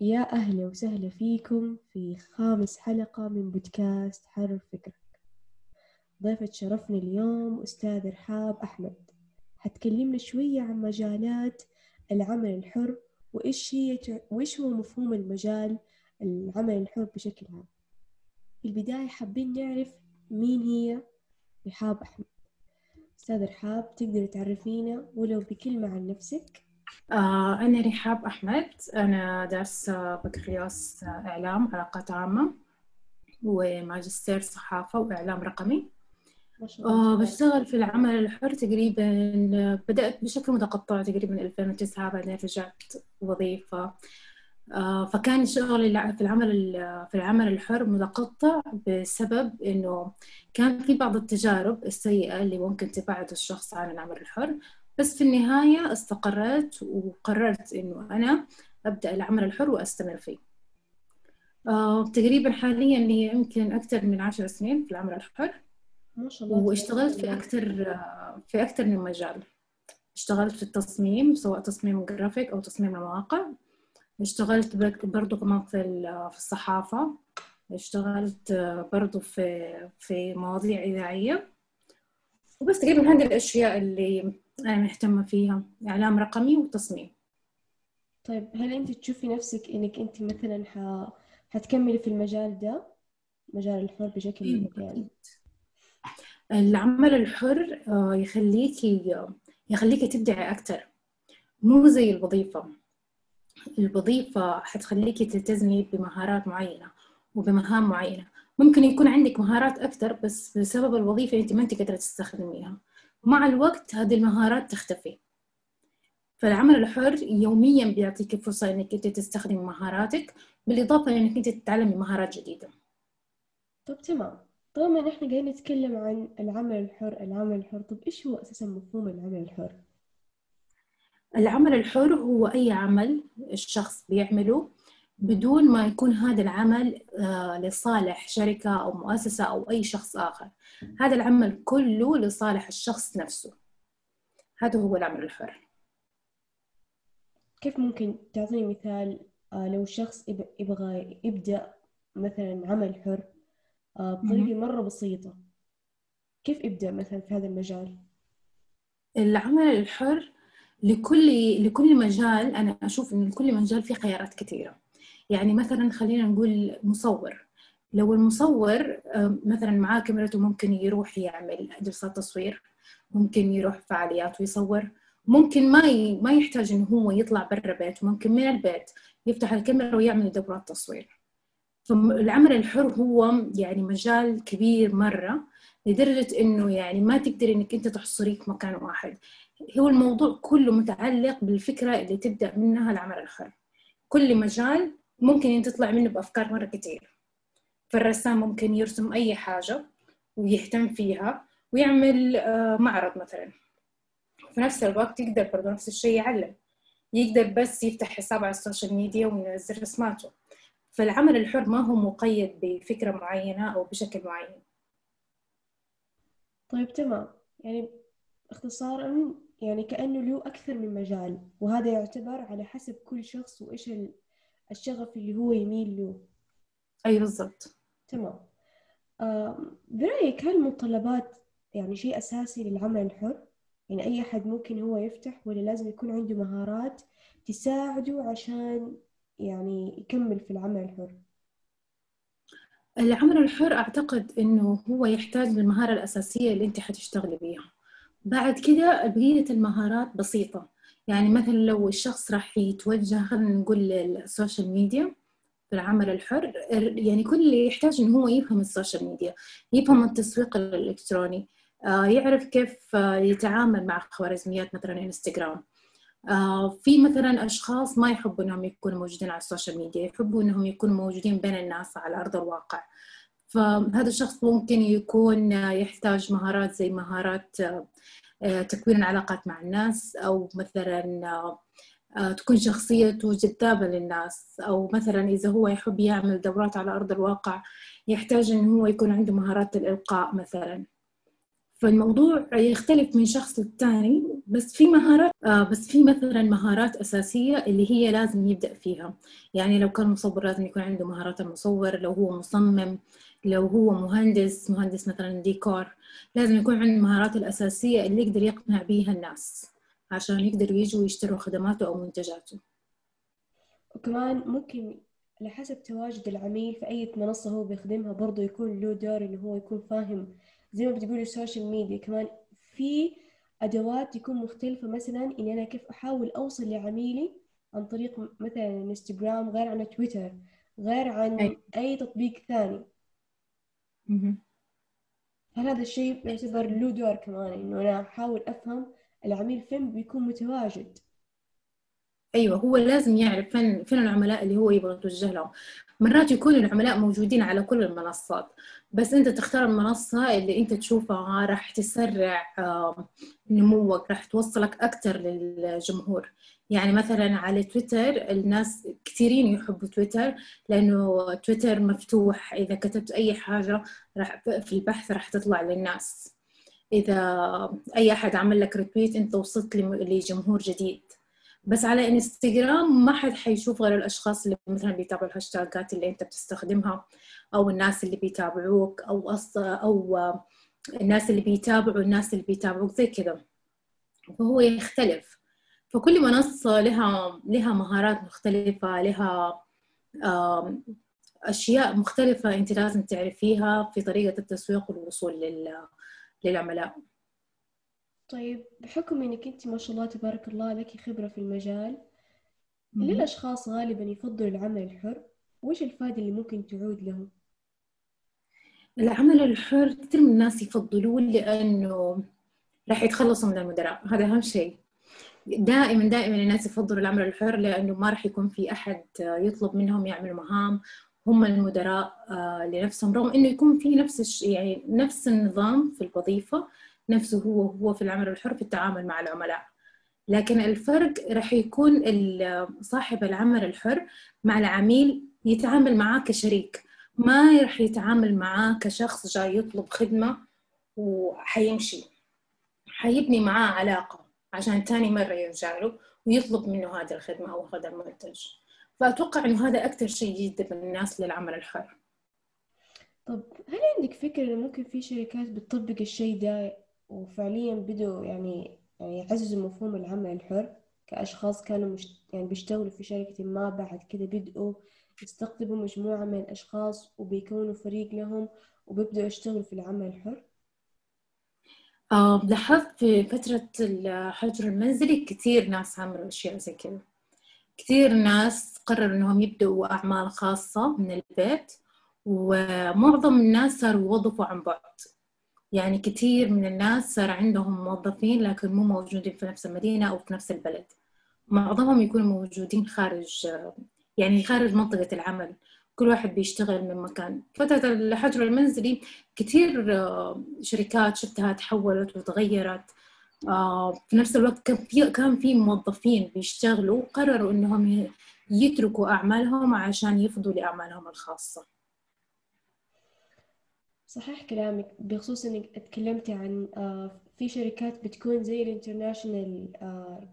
يا أهلا وسهلا فيكم في خامس حلقة من بودكاست حرر فكرك. ضيفة شرفنا اليوم أستاذ رحاب أحمد. حتكلمنا شوية عن مجالات العمل الحر وإيش هي وإيش هو مفهوم المجال العمل الحر بشكل عام. في البداية حابين نعرف مين هي رحاب أحمد. أستاذ رحاب تقدر تعرفينا ولو بكلمة عن نفسك؟ أنا رحاب أحمد. أنا دارسة بكالوريوس إعلام علاقات عامة وماجستير صحافة وإعلام رقمي. آه بشتغل في العمل الحر تقريبا بدأت بشكل متقطع تقريبا 2009 بعدين رجعت وظيفة. آه فكان شغلي في العمل في العمل الحر متقطع بسبب إنه كان في بعض التجارب السيئة اللي ممكن تبعد الشخص عن العمل الحر. بس في النهاية استقريت وقررت إنه أنا أبدأ العمل الحر وأستمر فيه. آه تقريبا حاليا لي يمكن أكثر من عشر سنين في العمل الحر. ما شاء الله. واشتغلت في أكثر في أكثر من مجال. اشتغلت في التصميم سواء تصميم جرافيك أو تصميم المواقع. اشتغلت برضو كمان في في الصحافة. اشتغلت برضو في في مواضيع إذاعية. وبس تقريبا هذه الأشياء اللي أنا مهتمة فيها. إعلام رقمي وتصميم. طيب هل أنت تشوفي نفسك إنك أنت مثلا ح... حتكملي في المجال ده؟ مجال الحر بشكل يعني العمل الحر آه، يخليكي يخليكي تبدعي أكثر مو زي الوظيفة. الوظيفة حتخليكي تلتزمي بمهارات معينة وبمهام معينة. ممكن يكون عندك مهارات أكثر بس بسبب الوظيفة أنت ما أنت قادرة تستخدميها. مع الوقت هذه المهارات تختفي. فالعمل الحر يوميا بيعطيك فرصة إنك أنت تستخدم مهاراتك بالإضافة إنك أنت تتعلمي مهارات جديدة. طب تمام. طالما إحنا قاعدين نتكلم عن العمل الحر العمل الحر طب إيش هو أساسا مفهوم العمل الحر؟ العمل الحر هو أي عمل الشخص بيعمله بدون ما يكون هذا العمل آه، لصالح شركة أو مؤسسة أو أي شخص آخر. هذا العمل كله لصالح الشخص نفسه. هذا هو العمل الحر. كيف ممكن تعطيني مثال آه، لو شخص يبغى يبدأ مثلا عمل حر آه، بطريقة مرة بسيطة كيف يبدأ مثلا في هذا المجال؟ العمل الحر لكل لكل مجال أنا أشوف إن لكل مجال في خيارات كثيرة. يعني مثلا خلينا نقول مصور. لو المصور مثلا معاه كاميرته ممكن يروح يعمل جلسات تصوير ممكن يروح فعاليات ويصور. ممكن ما ما يحتاج إنه هو يطلع برا بيته ممكن من البيت يفتح الكاميرا ويعمل دورات تصوير. فالعمل الحر هو يعني مجال كبير مرة لدرجة إنه يعني ما تقدر إنك أنت تحصريه في مكان واحد. هو الموضوع كله متعلق بالفكرة اللي تبدأ منها العمل الحر. كل مجال ممكن تطلع منه بأفكار مرة كتير. فالرسام ممكن يرسم أي حاجة ويهتم فيها ويعمل آه، معرض مثلا. في نفس الوقت يقدر برضه نفس الشيء يعلم. يقدر بس يفتح حساب على السوشيال ميديا وينزل رسماته. فالعمل الحر ما هو مقيد بفكرة معينة أو بشكل معين. طيب تمام. يعني اختصارا يعني كأنه له أكثر من مجال وهذا يعتبر على حسب كل شخص وإيش الشغف اللي هو يميل له أي بالضبط تمام برأيك هل المتطلبات يعني شيء أساسي للعمل الحر؟ يعني أي أحد ممكن هو يفتح ولا لازم يكون عنده مهارات تساعده عشان يعني يكمل في العمل الحر؟ العمل الحر أعتقد إنه هو يحتاج للمهارة الأساسية اللي أنت حتشتغلي بيها بعد كده بقية المهارات بسيطة. يعني مثلا لو الشخص راح يتوجه خلينا نقول لل social media في العمل الحر يعني كل اللي يحتاج إنه هو يفهم ال social media يفهم التسويق الإلكتروني آه، يعرف كيف آه، يتعامل مع خوارزميات مثلا إنستغرام. آه، في مثلا أشخاص ما يحبوا إنهم يكونوا موجودين على ال social media يحبوا إنهم يكونوا موجودين بين الناس على أرض الواقع. فهذا الشخص ممكن يكون يحتاج مهارات زي مهارات آه، تكوين العلاقات مع الناس أو مثلا آه، تكون شخصيته جذابة للناس أو مثلا إذا هو يحب يعمل دورات على أرض الواقع يحتاج إنه هو يكون عنده مهارات الإلقاء مثلا. فالموضوع يختلف من شخص للتاني بس في مهارات آه بس في مثلا مهارات أساسية اللي هي لازم يبدأ فيها. يعني لو كان مصور لازم يكون عنده مهارات المصور لو هو مصمم لو هو مهندس مهندس مثلا ديكور لازم يكون عنده المهارات الأساسية اللي يقدر يقنع بيها الناس عشان يقدروا يجوا يشتروا خدماته أو منتجاته. وكمان ممكن على حسب تواجد العميل في أي منصة هو بيخدمها برضه يكون له دور إنه هو يكون فاهم زي ما بتقولي ال social media كمان في أدوات تكون مختلفة مثلا إني أنا كيف أحاول أوصل لعميلي عن طريق مثلا انستغرام غير عن تويتر غير عن أي, أي تطبيق ثاني. هل هذا الشيء يعتبر له دور كمان إنه أنا أحاول أفهم العميل فين بيكون متواجد؟ أيوه هو لازم يعرف فين فين العملاء اللي هو يبغى يتوجه لهم. مرات يكون العملاء موجودين على كل المنصات بس أنت تختار المنصة اللي أنت تشوفها راح تسرع نموك راح توصلك أكثر للجمهور. يعني مثلا على تويتر الناس كثيرين يحبوا تويتر لأنه تويتر مفتوح إذا كتبت أي حاجة راح في البحث راح تطلع للناس. إذا أي أحد عمل لك ريتويت أنت وصلت لجمهور جديد. بس على إنستغرام ما حد حيشوف غير الأشخاص اللي مثلا بيتابعوا الهاشتاجات اللي أنت بتستخدمها أو الناس اللي بيتابعوك أو أص... أو الناس اللي بيتابعوا الناس اللي بيتابعوك زي كذا فهو يختلف. فكل منصة لها لها مهارات مختلفة لها أشياء مختلفة أنت لازم تعرفيها في طريقة التسويق والوصول للعملاء. طيب بحكم إنك أنت ما شاء الله تبارك الله لك خبرة في المجال ليه الاشخاص غالبا يفضلوا العمل الحر وش الفائدة اللي ممكن تعود لهم؟ العمل الحر كثير من الناس يفضلوه لأنه راح يتخلصوا من المدراء هذا أهم شيء. دائما دائما الناس يفضلوا العمل الحر لأنه ما راح يكون في أحد يطلب منهم يعملوا مهام هم المدراء آه، لنفسهم رغم إنه يكون في نفس الشيء يعني نفس النظام في الوظيفة نفسه هو هو في العمل الحر في التعامل مع العملاء. لكن الفرق راح يكون صاحب العمل الحر مع العميل يتعامل معاه كشريك. ما راح يتعامل معاه كشخص جاي يطلب خدمة وحيمشي. حيبني معاه علاقة عشان تاني مرة يرجع له ويطلب منه هذه الخدمة أو هذا المنتج. فأتوقع إنه هذا أكثر شيء يجذب الناس للعمل الحر. طب هل عندك فكرة إنه ممكن في شركات بتطبق الشيء ده وفعليا بدوا يعني يعني يعززوا مفهوم العمل الحر كأشخاص كانوا مش يعني بيشتغلوا في شركة ما بعد كده بدأوا يستقطبوا مجموعة من الأشخاص وبيكونوا فريق لهم وبيبدأوا يشتغلوا في العمل الحر؟ آه لاحظت في فترة الحجر المنزلي كثير ناس عملوا أشياء زي كذا. كثير ناس قرروا إنهم يبدأوا أعمال خاصة من البيت ومعظم الناس صاروا يوظفوا عن بعد. يعني كثير من الناس صار عندهم موظفين لكن مو موجودين في نفس المدينة أو في نفس البلد. معظمهم يكونوا موجودين خارج يعني خارج منطقة العمل. كل واحد بيشتغل من مكان. فترة الحجر المنزلي كثير آه، شركات شفتها تحولت وتغيرت. آه، في نفس الوقت كان في كان في موظفين بيشتغلوا قرروا إنهم يتركوا أعمالهم عشان يفضوا لأعمالهم الخاصة. صحيح كلامك بخصوص إنك تكلمتي عن آه، في شركات بتكون زي ال international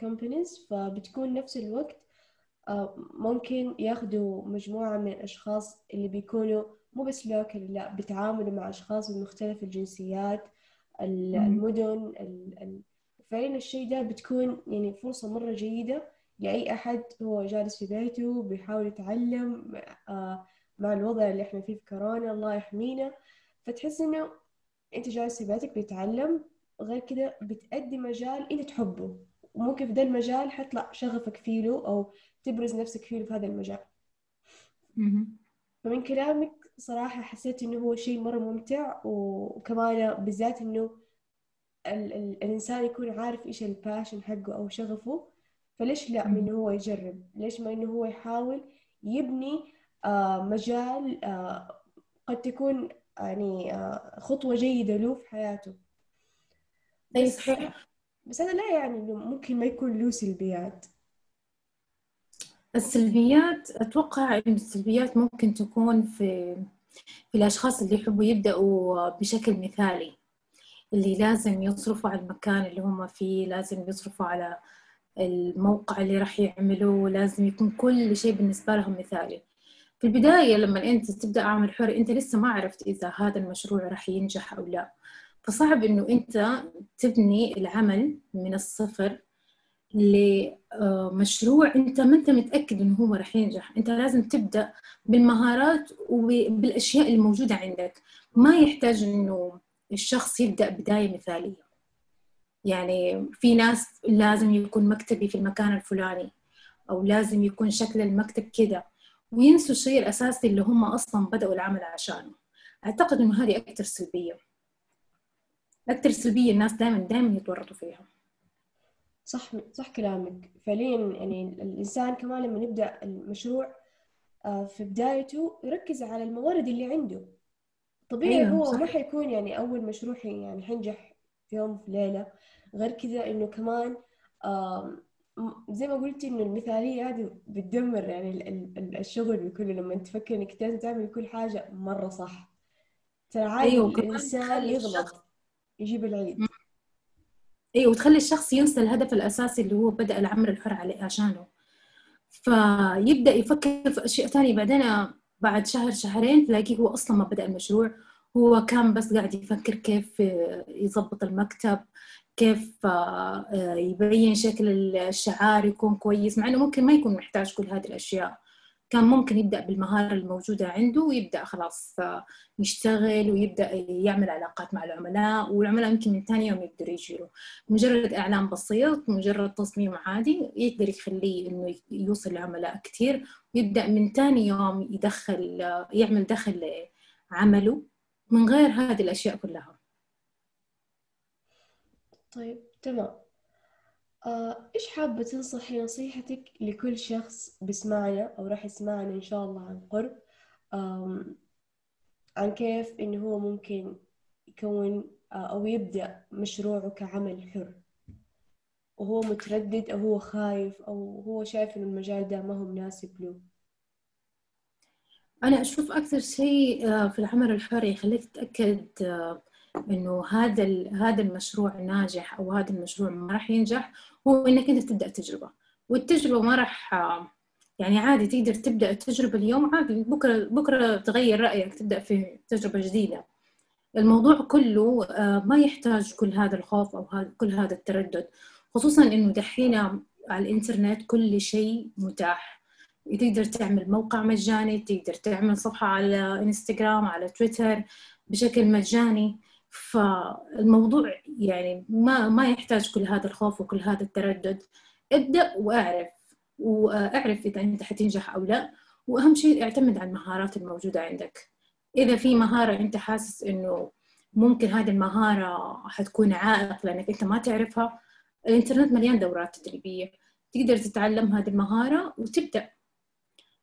companies فبتكون نفس الوقت آه، ممكن ياخدوا مجموعة من الأشخاص اللي بيكونوا مو بس local لا بيتعاملوا مع أشخاص من مختلف الجنسيات المدن فعلا الشيء ده بتكون يعني فرصة مرة جيدة لأي أحد هو جالس في بيته بيحاول يتعلم آه، مع الوضع اللي إحنا فيه في كورونا الله يحمينا. فتحس إنه أنت جالس في بيتك بتتعلم غير كده بتأدي مجال إنت تحبه. وممكن في ده المجال حيطلع شغفك فيه له أو تبرز نفسك فيه في هذا المجال. فمن كلامك صراحة حسيت إنه هو شيء مرة ممتع وكمان بالذات إنه ال ال الإنسان يكون عارف إيش الباشن حقه أو شغفه فليش لا من هو يجرب؟ ليش ما إنه هو يحاول يبني آه مجال آه قد تكون يعني آه، خطوة جيدة له في حياته. أي صحيح بس هذا لا يعني إنه ممكن ما يكون له سلبيات. السلبيات أتوقع إن السلبيات ممكن تكون في في الأشخاص اللي يحبوا يبدأوا بشكل مثالي اللي لازم يصرفوا على المكان اللي هم فيه لازم يصرفوا على الموقع اللي راح يعملوه لازم يكون كل شيء بالنسبة لهم مثالي. في البداية لما أنت تبدأ عمل حر أنت لسه ما عرفت إذا هذا المشروع راح ينجح أو لا. فصعب إنه أنت تبني العمل من الصفر لمشروع أنت ما أنت متأكد إنه هو راح ينجح. أنت لازم تبدأ بالمهارات وبالأشياء الموجودة عندك. ما يحتاج إنه الشخص يبدأ بداية مثالية. يعني في ناس لازم يكون مكتبي في المكان الفلاني أو لازم يكون شكل المكتب كده. وينسوا الشيء الأساسي اللي هم أصلا بدأوا العمل عشانه. أعتقد إنه هذه أكثر سلبية. أكثر سلبية الناس دائما دائما يتورطوا فيها. صح صح كلامك. فعليا يعني الإنسان كمان لما يبدأ المشروع آه، في بدايته يركز على الموارد اللي عنده. طبيعي أيوة هو صح. ما حيكون يعني أول مشروع يعني حينجح في يوم في ليلة. غير كذا إنه كمان زي ما قلتي إنه المثالية هذه بتدمر يعني الشغل كله لما تفكر لازم تعمل كل حاجة مرة صح. ترى عادي أيوة الإنسان يغلط يجيب العيد. أيوه وتخلي الشخص ينسى الهدف الأساسي اللي هو بدأ العمل الحر عليه عشانه. فيبدأ يفكر في أشياء ثانية بعدين بعد شهر شهرين تلاقيه هو أصلا ما بدأ المشروع. هو كان بس قاعد يفكر كيف يظبط المكتب كيف يبين شكل الشعار يكون كويس مع إنه ممكن ما يكون محتاج كل هذه الأشياء. كان ممكن يبدأ بالمهارة الموجودة عنده ويبدأ خلاص يشتغل ويبدأ يعمل علاقات مع العملاء والعملاء يمكن من ثاني يوم يقدروا يجيله مجرد إعلان بسيط مجرد تصميم عادي يقدر يخليه إنه يوصل لعملاء كثير ويبدأ من ثاني يوم يدخل يعمل دخل لعمله. من غير هذه الأشياء كلها. طيب تمام. آه، إيش حابة تنصحي نصيحتك لكل شخص بيسمعنا أو راح يسمعنا إن شاء الله عن قرب؟ عن كيف إنه هو ممكن يكون آه، أو يبدأ مشروعه كعمل حر؟ وهو متردد أو هو خايف أو هو شايف إنه المجال ده ما هو مناسب له؟ أنا أشوف أكثر شيء آه، في العمل الحر يخليك تتأكد إنه هذا هذا المشروع ناجح أو هذا المشروع ما راح ينجح هو إنك أنت تبدأ تجربة. والتجربة ما راح يعني عادي تقدر تبدأ التجربة اليوم عادي بكرة بكرة تغير رأيك تبدأ في تجربة جديدة. الموضوع كله آه، ما يحتاج كل هذا الخوف أو كل هذا التردد خصوصا إنه دحين على الإنترنت كل شيء متاح. تقدر تعمل موقع مجاني تقدر تعمل صفحة على إنستغرام على تويتر بشكل مجاني. فالموضوع يعني ما ما يحتاج كل هذا الخوف وكل هذا التردد. ابدأ واعرف واعرف إذا أنت حتنجح أو لا. وأهم شيء اعتمد على المهارات الموجودة عندك. إذا في مهارة أنت حاسس إنه ممكن هذه المهارة حتكون عائق لأنك أنت ما تعرفها الإنترنت مليان دورات تدريبية. تقدر تتعلم هذه المهارة وتبدأ.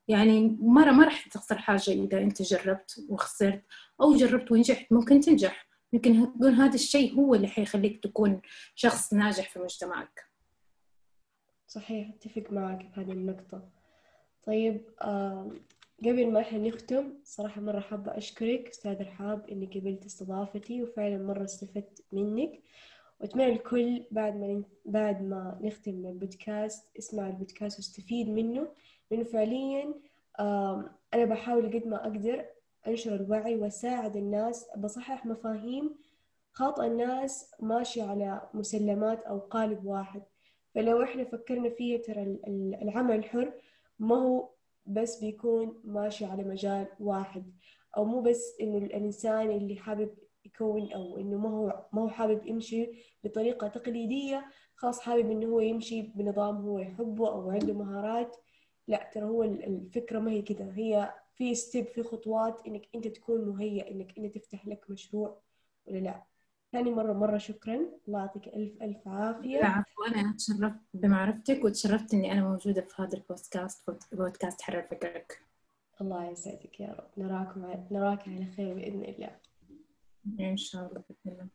يعني مرة ما راح تخسر حاجة إذا أنت جربت وخسرت أو جربت ونجحت ممكن تنجح. يمكن يكون هذا الشيء هو اللي حيخليك تكون شخص ناجح في مجتمعك. صحيح أتفق معك في هذه النقطة. طيب قبل ما إحنا نختم صراحة مرة حابة أشكرك أستاذ رحاب إنك قبلت استضافتي وفعلا مرة استفدت منك. وأتمنى الكل بعد ما بعد ما نختم البودكاست اسمع البودكاست واستفيد منه. لأنه فعليا أنا بحاول قد ما أقدر أنشر الوعي وأساعد الناس بصحح مفاهيم خاطئة الناس ماشية على مسلمات أو قالب واحد. فلو إحنا فكرنا فيه ترى العمل الحر ما هو بس بيكون ماشي على مجال واحد. أو مو بس إنه الإنسان اللي حابب يكون أو إنه ما هو ما هو حابب يمشي بطريقة تقليدية خاص حابب إنه هو يمشي بنظام هو يحبه أو عنده مهارات. لا ترى هو الفكرة ما هي كده هي في ستيب في خطوات إنك أنت تكون مهيئ إنك أنت تفتح لك مشروع ولا لا. ثاني مرة مرة شكرا. الله يعطيك ألف ألف عافية. العفو أنا تشرفت بمعرفتك وتشرفت إني أنا موجودة في هذا البودكاست بودكاست حرر فكرك. الله يسعدك يا رب. نراكم نراك على خير بإذن الله. إن شاء الله بإذن الله.